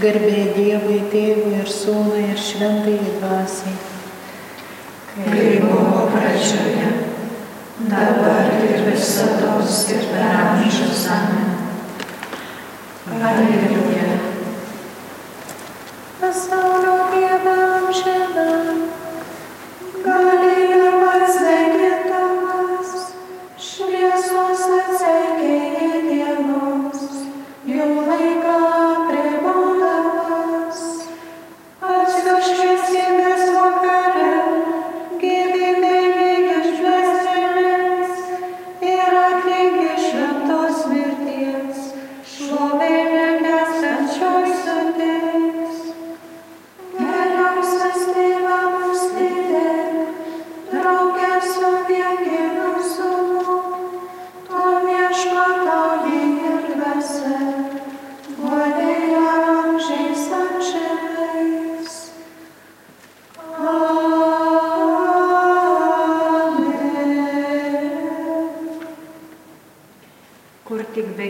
Garbė Dievui, Tėvui ir Sūnui ir Šventai Dvasiai. Kaip buvo pradžioje, dabar ir visada ir per amžius. Amen. Alleluja.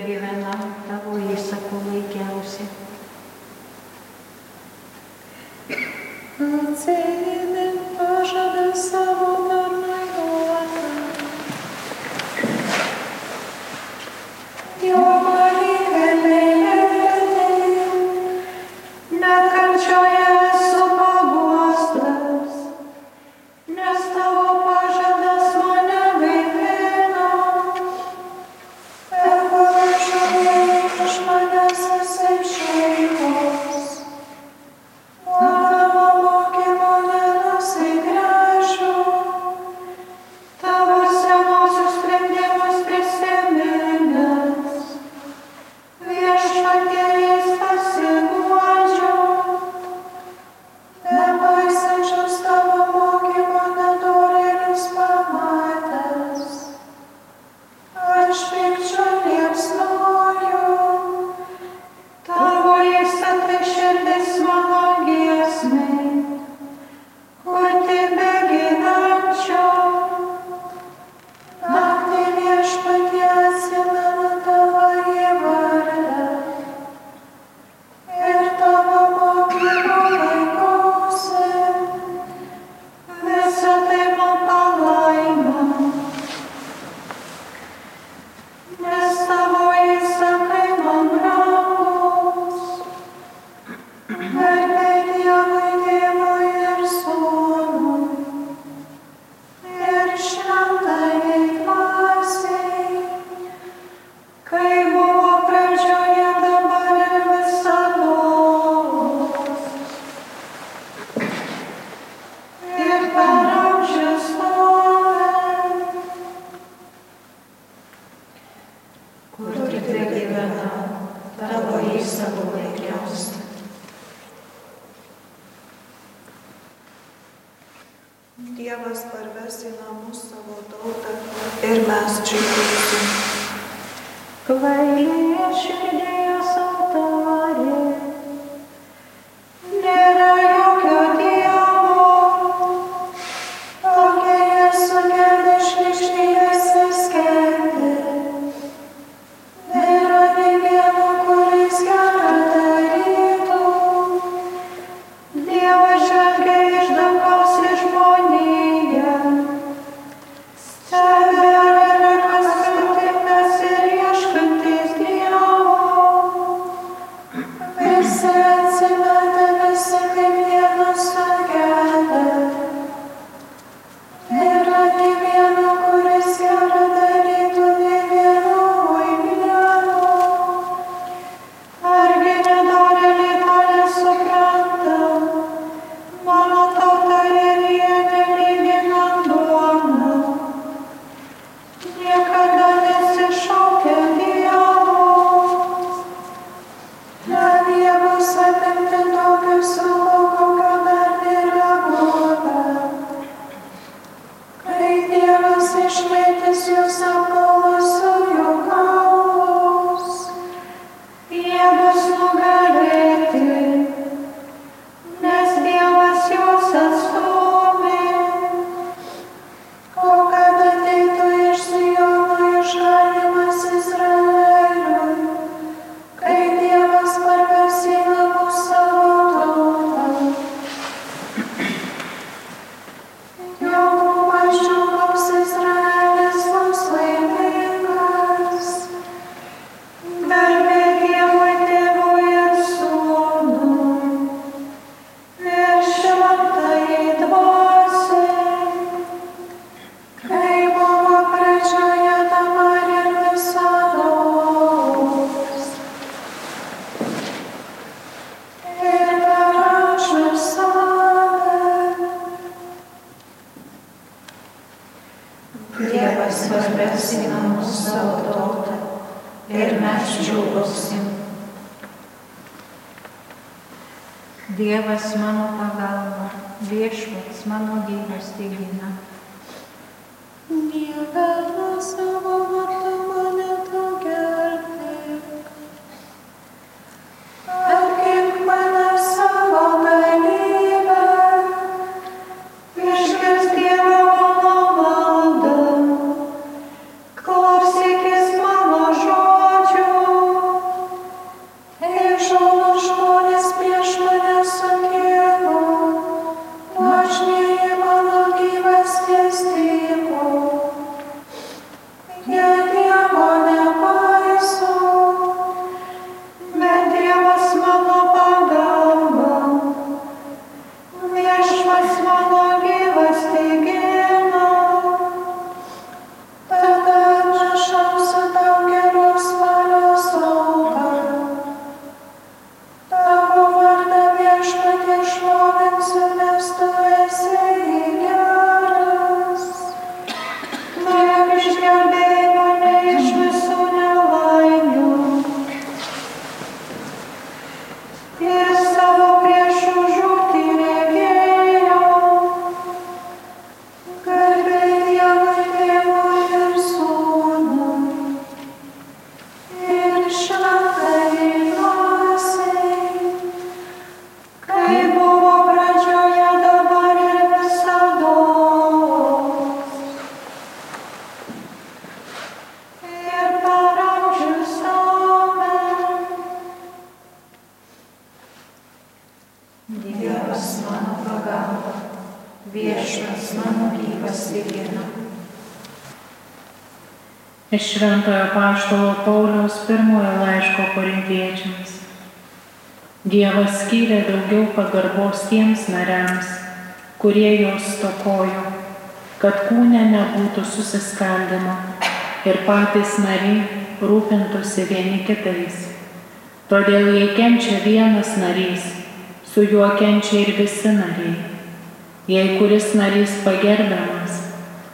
given Ave, scendes magna atvers į namus savo tautą ir mes džiugėsim. Kvailėje širdį. atsimink mūsų savo tautą ir mes džiaugausim. Dievas mano pagalba, viešpats mano gyvas teigina. Dievas savo vardą. Iš Šventojo Paštalo Pauliaus pirmojo laiško korintiečiams. Dievas skyrė daugiau pagarbos tiems nariams, kurie jos stokojo, kad kūne nebūtų susiskaldimo ir patys nariai rūpintųsi vieni kitais. Todėl jei kenčia vienas narys, su juo kenčia ir visi nariai. Jei kuris narys pagerbiamas,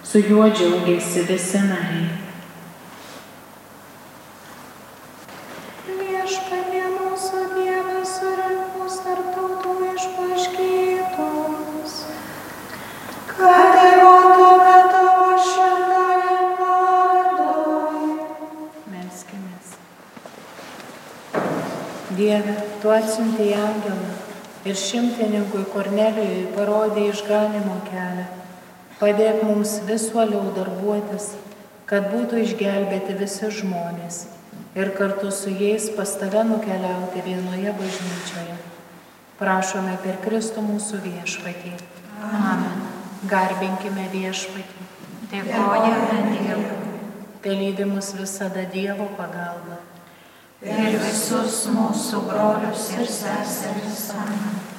su juo džiaugiasi visi nariai. Dieve, tu atsiuntei angelą ir šimtininkui Kornelijui parodė išganimo kelią. Padėk mums vis uoliau darbuotis, kad būtų išgelbėti visi žmonės ir kartu su jais pas tave nukeliauti vienoje bažnyčioje. Prašome per Kristų mūsų viešpatį. Amen. Garbinkime viešpatį. Dėkojame Dievui lydi mus visada Dievo pagalba. ir visus mūsų brolius ir seseris. Amen.